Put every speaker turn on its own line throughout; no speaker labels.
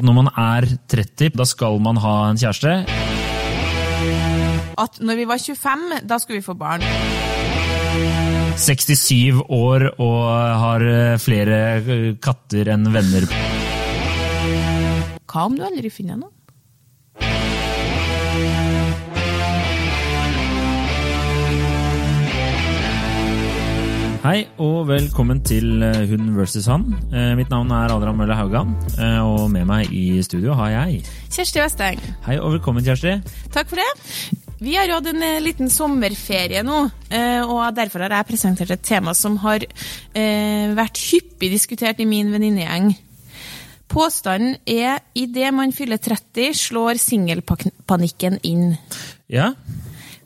Når man er 30, da skal man ha en kjæreste.
At når vi var 25, da skulle vi få barn.
67 år og har eh, flere eh, katter enn venner.
Hva om du aldri finner noen?
Hei og velkommen til eh, Hun versus han. Eh, Mitt navn er Adrian Mølle Haugan, eh, og med meg i studio har jeg
Kjersti Westeng.
Hei og velkommen, Kjersti.
Takk for det. Vi har hatt en liten sommerferie nå, og derfor har jeg presentert et tema som har vært hyppig diskutert i min venninnegjeng. Påstanden er idet man fyller 30, slår singelpanikken inn.
Ja,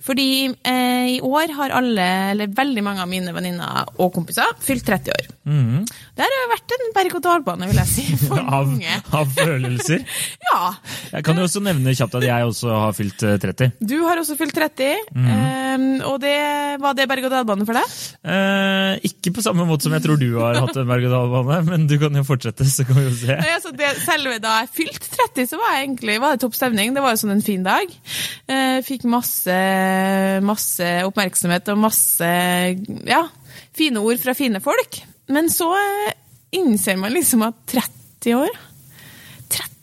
Fordi eh, i år har alle, eller veldig mange av mine venninner og kompiser, fylt 30 år. Det har vært en berg-og-dal-bane, vil jeg si, for
av,
mange.
av følelser.
Ja.
Jeg kan jo også nevne kjapt at jeg også har fylt eh, 30.
Du har også fylt 30, eh, og det, var det berg-og-dal-bane for deg?
Eh, ikke på samme måte som jeg tror du har hatt en berg-og-dal-bane, men du kan jo fortsette, så kan vi jo se.
Nei, altså det, selve da jeg fylte 30, så var, jeg egentlig, var det topp stemning. Det var jo sånn en fin dag. Eh, fikk masse, masse oppmerksomhet og masse ja, fine ord fra fine folk. Men så eh, innser man liksom at 30 år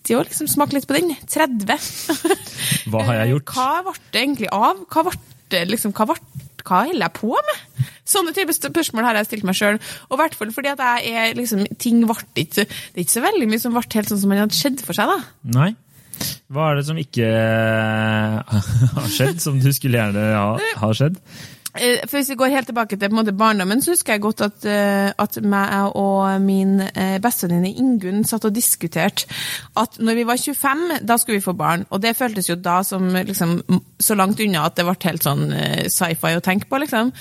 30 år, liksom smak litt på den. 30.
Hva har jeg gjort?
Hva ble det egentlig av? Hva ble det, liksom, hva ble hva holder jeg på med? Sånne type spørsmål har jeg stilt meg sjøl. Og i hvert fall fordi at jeg er liksom, ting ble ikke Det er ikke så veldig mye som ble helt sånn som man hadde skjedd for seg. da.
Nei. Hva er det som ikke eh, har skjedd, som du skulle gjerne ha, ha skjedd?
Eh, For Hvis vi går helt tilbake til måte, barndommen, så husker jeg godt at, eh, at meg og min bestevenninne Ingunn satt og diskuterte at når vi var 25, da skulle vi få barn. Og det føltes jo da som liksom, så langt unna at det ble helt sånn sci-fi å tenke på, liksom.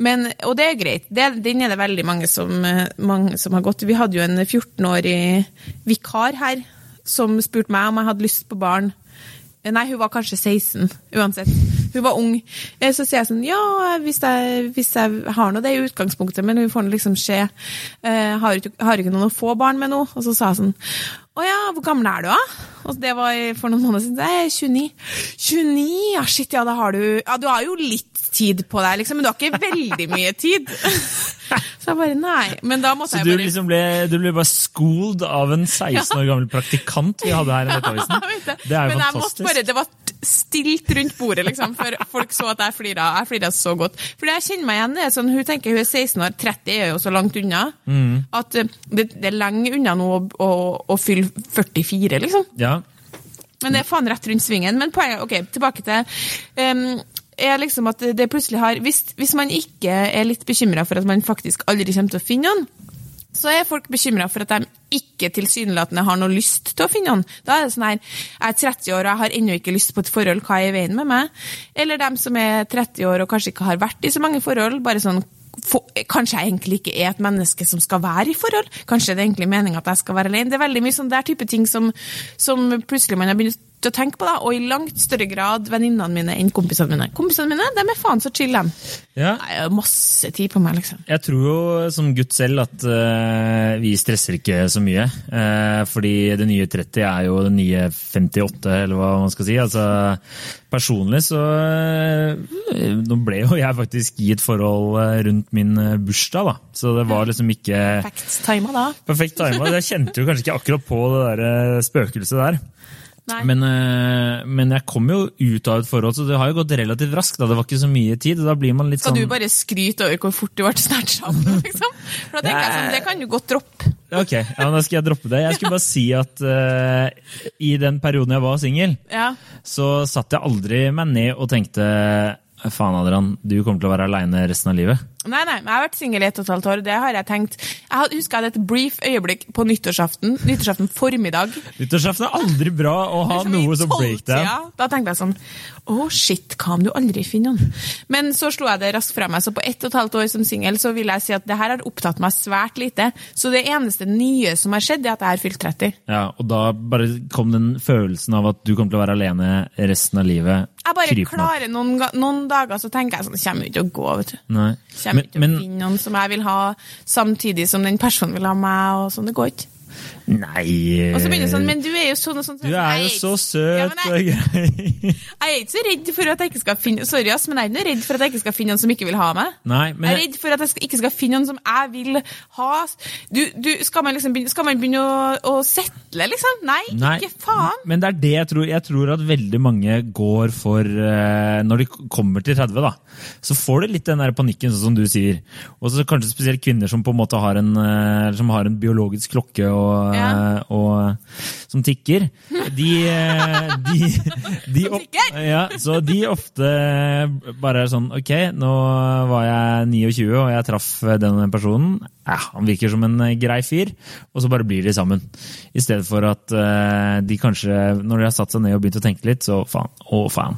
Men, og det er greit. Det, den er det veldig mange som, mange som har gått. Vi hadde jo en 14-årig vikar her som spurte meg om jeg hadde lyst på barn. Nei, hun var kanskje 16, uansett. Hun var ung. Eh, Så sier jeg sånn, ja, hvis jeg, hvis jeg har nå det i utgangspunktet, men hun får nå liksom se. Eh, har, ikke, ikke noen å få barn med nå? Og så sa jeg sånn, å ja, hvor gammel er du da? Og det var for noen måneder siden. Jeg er 29. 29? Ja, shit, ja, da har du, ja, du har jo litt tid på deg, liksom, men du har ikke veldig mye tid. Så jeg bare, nei. Men da måtte
Så
jeg
du liksom ble, du ble bare schooled av en 16 år gammel praktikant vi hadde her i Nettavisen?
det.
Er jo fantastisk.
bare, det var stilt rundt bordet, liksom, for folk så at jeg flira. Jeg flira så godt. For jeg kjenner meg igjen. Det er sånn, hun tenker hun er 16 år, 30 er jo så langt unna.
Mm.
At eh, det, det er lenge unna nå å, å, å fylle 44, liksom.
Ja,
Men det er faen rett rundt svingen. Men poenget, ok, tilbake til em, er liksom at det plutselig har hvis, hvis man ikke er litt bekymra for at man faktisk aldri kommer til å finne noen, så er folk bekymra for at de ikke tilsynelatende har noe lyst til å finne noen. Da er det sånn her Jeg er 30 år og jeg har ennå ikke lyst på et forhold, hva er i veien med meg? Eller dem som er 30 år og kanskje ikke har vært i så mange forhold, bare sånn for, Kanskje jeg egentlig ikke er et menneske som skal være i forhold? Kanskje det er egentlig meninga at jeg skal være alene? Det er veldig mye sånn der type ting som, som plutselig man har begynt å tenke på, det, og i langt større grad venninnene mine enn kompisene mine. Kompisene mine de er faen så chill, dem.
ja.
Masse tid på meg, liksom.
Jeg tror jo som gutt selv at uh, vi stresser ikke så mye. Uh, fordi det nye 30 er jo det nye 58, eller hva man skal si. Altså, personlig så uh, Nå ble jo jeg faktisk i et forhold rundt min bursdag, da. Så det var liksom ikke
Perfekt tima, da.
perfekt tima. Jeg kjente jo kanskje ikke akkurat på det der spøkelset der. Men, eh, men jeg kom jo ut av et forhold, så det har jo gått relativt raskt. Da. Det var ikke så mye tid. og Da blir man litt
Skal
sånn...
du bare skryte over hvor fort du ble snart sammen, liksom? For da tenker jeg sånn, det kan du godt droppe.
Ok, ja, da skal jeg droppe det. Jeg skulle bare si at uh, i den perioden jeg var singel,
Ja.
så satt jeg aldri meg ned og tenkte faen Adrian, du kommer til å være aleine resten av livet.
Nei, nei, jeg har vært singel i ett og et halvt år, det har jeg tenkt. Jeg husker jeg hadde et brief øyeblikk på nyttårsaften, nyttårsaften formiddag.
Nyttårsaften er aldri bra å ha
i
noe som breakdown.
Da tenkte jeg sånn Å, shit, hva om du aldri finner noen? Men så slo jeg det raskt fra meg, så på ett og et halvt år som singel så vil jeg si at det her har opptatt meg svært lite. Så det eneste nye som har skjedd, er at jeg har fylt 30.
Ja, og da bare kom den følelsen av at du kommer til å være alene resten av livet.
Jeg bare klarer noen, noen dager, så tenker jeg sånn kommer jo ikke å gå, vet du.
Nei.
Kommer
Men,
til å finne noen som jeg vil ha samtidig som den personen vil ha meg, og sånn. Det går ikke.
Nei
Og så begynner sånn, men du er jo sånn og sånn.
Du er jo så søt og grei.
jeg er ikke så redd for at jeg ikke skal finne Sorry, ass, men jeg er ikke redd for at jeg ikke skal finne noen som ikke vil ha meg.
Nei,
Jeg er redd for at jeg ikke skal finne noen som jeg vil ha. Du, du, skal, man liksom begynne, skal man begynne å, å settle, liksom? Nei,
Nei,
ikke faen.
Men det er det jeg tror. Jeg tror at veldig mange går for eh, Når de kommer til 30, da, så får du litt den der panikken, sånn som du sier. Og så kanskje spesielt kvinner som på en måte har en, eh, som har en biologisk klokke og,
Ja.
eh, og, som tikker. De, eh, de, de
Som tikker?
Ja, så de ofte bare er sånn Ok, nå var jeg 29 og jeg traff den og den personen. Ja, han virker som en eh, grei fyr. Og så bare blir de sammen. I stedet for at de kanskje, når de har satt seg ned og begynt å tenke litt, så faen, å faen.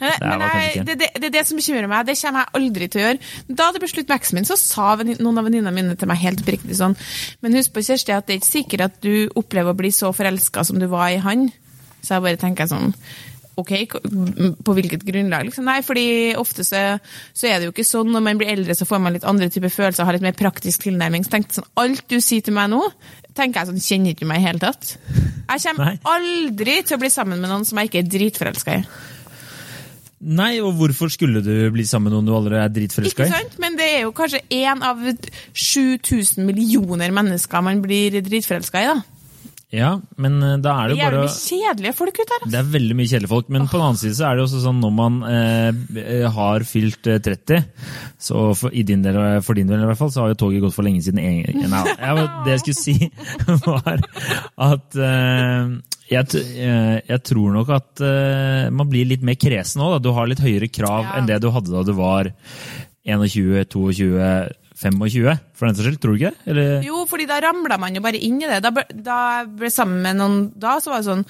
Det
jeg, det, det, det er det som bekymrer meg. Det kommer jeg aldri til å gjøre. Da det ble slutt med eksen min, så sa noen av venninnene mine til meg helt oppriktig sånn Men husk på, Kjersti, at det er ikke sikkert at du opplever å bli så forelska som du var i han. Så jeg bare tenker sånn Ok, på hvilket grunnlag? Liksom? Nei, fordi ofte så, så er det jo ikke sånn. Når man blir eldre, så får man litt andre typer følelser, har litt mer praktisk tilnærming. Så tenkte sånn, Alt du sier til meg nå, tenker jeg sånn, kjenner ikke meg i hele tatt. Jeg kommer
Nei.
aldri til å bli sammen med noen som jeg ikke er dritforelska i.
Nei, og hvorfor skulle du bli sammen med noen du allerede er dritforelska i?
Ikke sant? Men det er jo kanskje én av 7000 millioner mennesker man blir dritforelska i, da.
Ja, men eh, da er
Det
det
er
jo bare
jævlig kjedelige folk ute her. Altså.
Det er veldig mye kjedelige folk, men på den annen side så er det også sånn når man eh, har fylt eh, 30, så for, i din del, for din del i hvert fall, så har jo toget gått for lenge siden. En, nei, det jeg skulle si, var at eh, jeg, eh, jeg tror nok at eh, man blir litt mer kresen nå. Da. Du har litt høyere krav
Ja.
enn det du hadde da du var 21, 22, 25, for den saks skyld. Tror du ikke det?
Jo, fordi da ramla man jo bare inn i det. Da, ble- da ble sammen med noen da, så var det sånn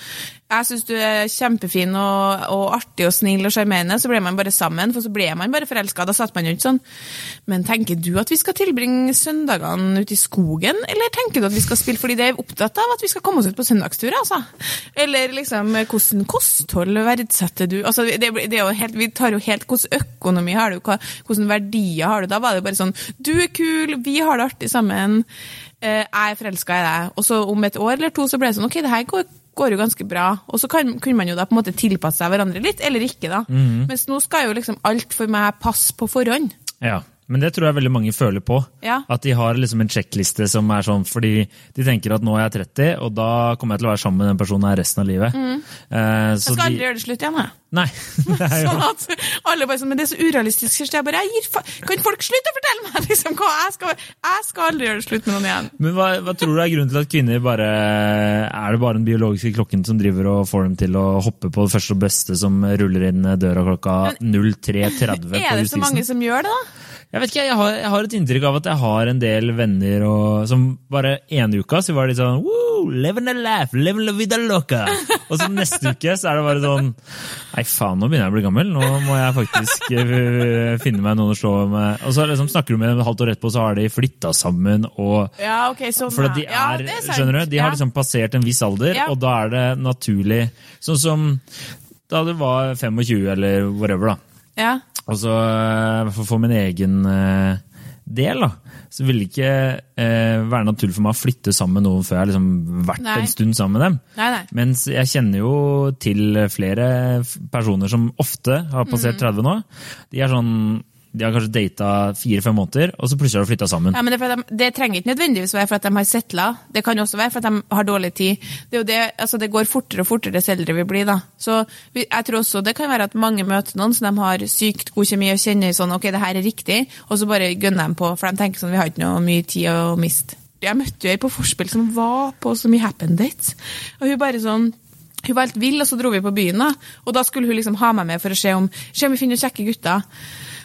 Jeg syns du er kjempefin og, og artig og snill og sjarmerende, så ble man bare sammen, for så ble man bare forelska. Da satt man jo ikke sånn. Men tenker du at vi skal tilbringe søndagene ute i skogen, eller tenker du at vi skal spille fordi det er opptatt av at vi skal komme oss ut på søndagsturer, altså? Eller liksom, hvordan kosthold verdsetter du? Altså, det, det er jo helt, vi tar jo helt Hvordan økonomi har du? Hvordan verdier har du? Da var det bare sånn Du er kul, vi har det artig sammen, eh, jeg er forelska i deg. Og så om et år eller to så ble det sånn Ok, det her går, går jo ganske bra. Og så kan, kunne man jo da på en måte tilpasse seg hverandre litt, eller ikke, da. Mens nå skal jo liksom alt for meg passe på forhånd.
Ja, men det tror jeg veldig mange føler på.
Ja.
At de har liksom en sjekkliste som er sånn fordi de tenker at nå er jeg 30, og da kommer jeg til å være sammen med den personen her resten av livet. Mm.
Mm. Jeg skal aldri
de,
gjøre det slutt igjen, jeg.
nei, det
Sånn at alle bare sånn, men det er så urealistisk, Kjersti. Jeg bare, jeg gir fa Kan folk slutte å fortelle meg liksom hva jeg skal Jeg skal aldri gjøre det slutt med noen igjen.
Men hva, hva tror du er grunnen til at kvinner bare Er det bare den biologiske klokken som driver og får dem til å hoppe på det første og beste som ruller inn døra klokka 03.30 på
Er det så mange som gjør det, da?
Jeg vet ikke, jeg har, jeg har et inntrykk av at jeg har en del venner og, som bare ene uka så var de sånn Woo, living a laugh, living la vida loca. Og så neste uke så er det bare sånn Nei, faen, nå begynner jeg å bli gammel. Nå må jeg faktisk eh, finne meg noen å slå med. Og så liksom snakker du med dem et halvt år etterpå, så har de flytta sammen og
Ja, ok, sånn.
for de
ja,
er,
det sant.
skjønner du, de har liksom passert en viss alder,
Ja.
og da er det naturlig Sånn som da du var 25 eller whatever, da.
Ja.
Og så eh, for, min egen eh, del, da, så ville det ikke eh, være naturlig for meg å flytte sammen med noen før jeg har liksom vært
Nei.
en stund sammen med dem.
Nei, nei.
Mens jeg kjenner jo til flere personer som ofte har passert
Mm.
30 nå. De er sånn de har kanskje data fire-fem måneder, og så plutselig har de flytta sammen.
Ja, men det, de, det trenger ikke nødvendigvis være for at de har settla. Det kan også være for at de har dårlig tid. Det, det, altså det går fortere og fortere dess eldre vi blir. da. Så jeg tror også det kan være at mange møter noen som de har sykt god kjemi og kjenner sånn ok, det her er riktig, og så bare gønner de på, for de tenker sånn vi har ikke noe mye tid å miste. Jeg møtte jo ei på forspill som var på så mye happen dates, og hun bare sånn hun var helt vill, og så dro vi på byen, da. Og da skulle hun liksom ha meg med for å se om, se om vi finner kjekke gutter.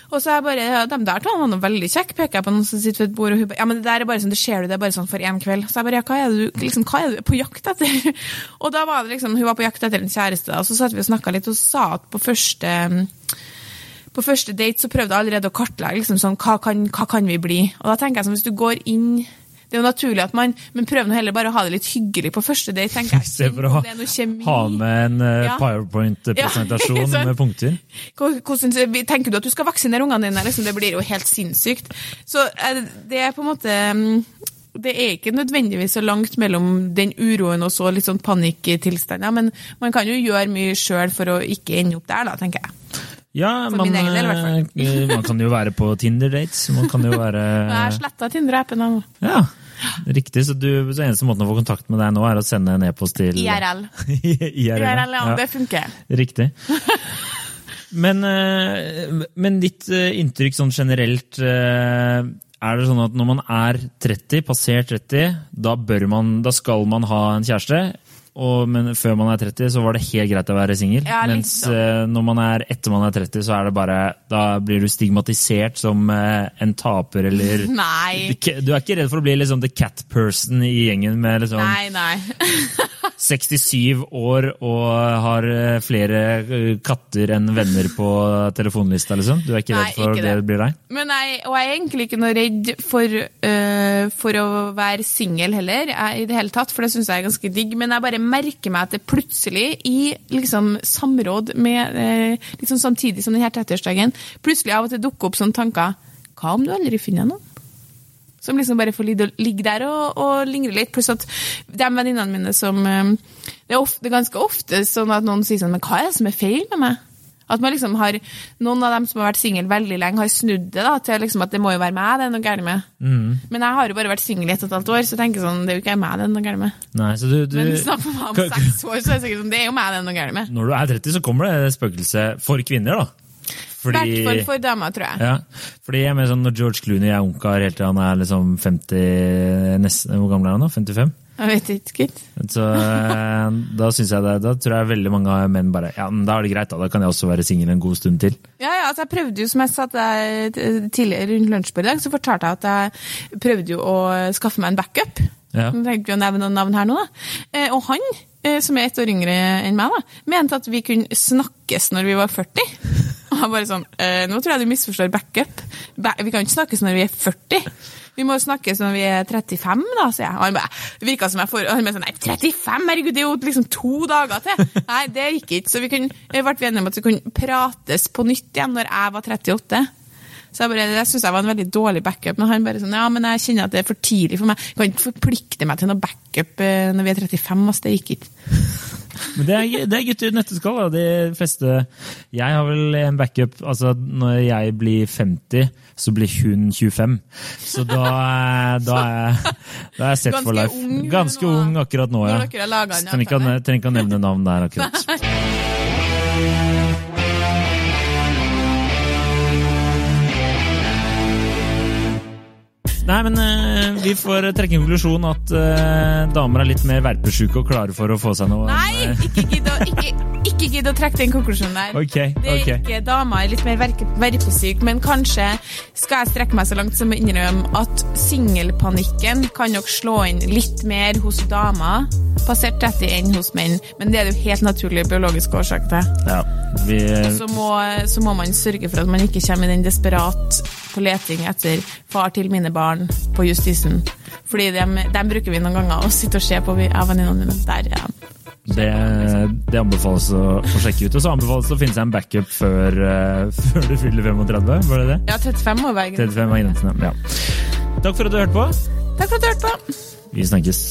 Og så er jeg bare, ja, de der to var noe veldig kjekke, peker jeg på noen som sitter ved et bord, og hun bare, ja, men det der er bare sånn, det ser du, det bare sånn for én kveld. Så jeg bare, ja, hva er du, liksom, hva er du på jakt etter? Og da var det liksom, hun var på jakt etter en kjæreste, da, og så satt vi og snakket litt, og sa at på første, på første date så prøvde jeg allerede å kartlegge, liksom sånn, hva kan, hva kan vi bli? Og da tenker jeg sånn, hvis du går inn, det er jo naturlig at man, men prøv nå heller bare å ha det litt hyggelig på første date, tenker jeg. Det er noe kjemi.
ha med en eh,
Ja.
powerpoint-presentasjon
Ja,
med punkter.
Hvordan, tenker du at du skal vaksinere ungene dine? Liksom, det blir jo helt sinnssykt. Så eh, det er på en måte mm, Det er ikke nødvendigvis så langt mellom den uroen og så litt sånn panikktilstander, men man kan jo gjøre mye sjøl for å ikke ende opp der, da, tenker jeg.
Ja,
For
man,
min egen del, i hvert
fall. man kan jo være på Tinder-dates. Man kan jo være
Jeg har sletta Tinder-appen nå.
Ja, riktig. Så, du, så eneste måten å få kontakt med deg nå, er å sende en e-post til
IRL.
IRL,
IRL, ja,
ja.
det funker.
Riktig. Men, eh, men ditt eh, inntrykk sånn generelt eh, Er det sånn at når man er 30, passert 30, da, man, da skal man ha en kjæreste? Og, men før man er 30, så var det helt greit å være singel.
Ja, liksom.
mens eh, når man er etter man er 30, så er det bare Da blir du stigmatisert som uh, en taper eller
Nei.
Du er ikke redd for å bli liksom the cat person i gjengen med liksom
Nei, nei.
67 år og har eh, flere katter enn venner på telefonlista, liksom? Du er ikke
Nei,
redd for
ikke
det
det.
blir deg?
Men jeg, og jeg er egentlig ikke noe redd for, uh, for å være singel heller, jeg, i det hele tatt, for det syns jeg er ganske digg. Men jeg bare merker meg at det plutselig, i liksom samråd med liksom samtidig som denne 30-årsdagen, plutselig av og til dukker opp sånne tanker Hva om du aldri finner noen? Som liksom bare får ligge, der og, og lingre litt. Pluss at de venninnene mine som øh, det, er ofte, det er ganske ofte sånn at noen sier sånn Men hva er det som er feil med meg? At man liksom har, Noen av dem som har vært singel veldig lenge, har snudd det da, til liksom at det må jo være meg det er noe gærent med. Men jeg har jo bare vært singel i ett og et halvt år, så jeg tenker sånn, det er jo ikke meg det er noe gærent med.
Nei, så du, du
Men snakk med meg om seks år, så er det sikkert sånn, det er jo meg det er noe gærent med.
Når du er 30, så kommer det spøkelset for kvinner, da.
I hvert fall for damer, tror jeg.
ja, fordi jeg mener sånn, Når George Clooney er ungkar helt til han er liksom 50 nesten, Hvor gammel er han nå? 55?
Jeg vet ikke.
Så eh, da synes jeg det, da tror jeg veldig mange menn bare Ja, men da er det greit, da. Da kan jeg også være singel en god stund til.
Ja, ja, altså jeg prøvde jo, som jeg satt til tidligere rundt lunsjbordet i dag, så fortalte jeg at jeg prøvde jo å skaffe meg en backup.
Ja.
Nå trengte vi å nevne noen navn her nå, da. Eh, Og han, eh, som er ett år yngre enn meg, da, mente at vi kunne snakkes når vi var 40. Og jeg bare sånn, eh, nå tror jeg du misforstår backup. Vi kan ikke snakkes når vi er 40. Vi må snakkes når vi er 35, da, sier jeg. Og han bare, virka som jeg får, han bare sånn, nei, 35, herregud, det er jo liksom to dager til. Nei, det gikk ikke. Så vi kunne, jeg ble enige om at vi kunne prates på nytt igjen når jeg var 38. Så jeg bare, Det syns jeg var en veldig dårlig backup. Men han bare sånn, ja, men jeg kjenner at det er for tidlig for meg. Jeg kan ikke forplikte meg til noe backup eh, når vi er 35. Altså, det gikk ikke.
Men det er, det er gutter i nøtteskall. De fleste Jeg har vel en backup. altså Når jeg blir 50, så blir hun 25. Så da, da, er, da er jeg sett for life. Ganske ung akkurat nå, ja. Trenger ikke å nevne navn der akkurat. Nei, men uh, vi får trekke en konklusjon at uh, damer er litt mer verpesjuke og klare for å få seg noe.
Nei, ikke gidd å, ikke, ikke å trekke den konklusjonen der.
Ok,
Det er ikke damer er litt mer verpesyke, men kanskje skal jeg strekke meg så langt som å innrømme at singelpanikken kan nok slå inn litt mer hos damer passert 30 enn hos menn, men det er det jo helt naturlige biologiske årsaker til.
Ja, vi,
Så må, så må man sørge for at man ikke kommer i den desperat på leting etter far til mine barn på Justisen. Fordi dem, dem bruker vi noen ganger å sitte og se på jeg av venninnene mine. Der ja. de.
det, det anbefales å, å sjekke ut. Og så anbefales det å finne seg en backup før, uh, før du fyller 35, var det det?
Ja, 35 må være greit.
35 var grensen, ja. Takk for at du hørte på.
Takk for at du hørte på.
Vi snakkes.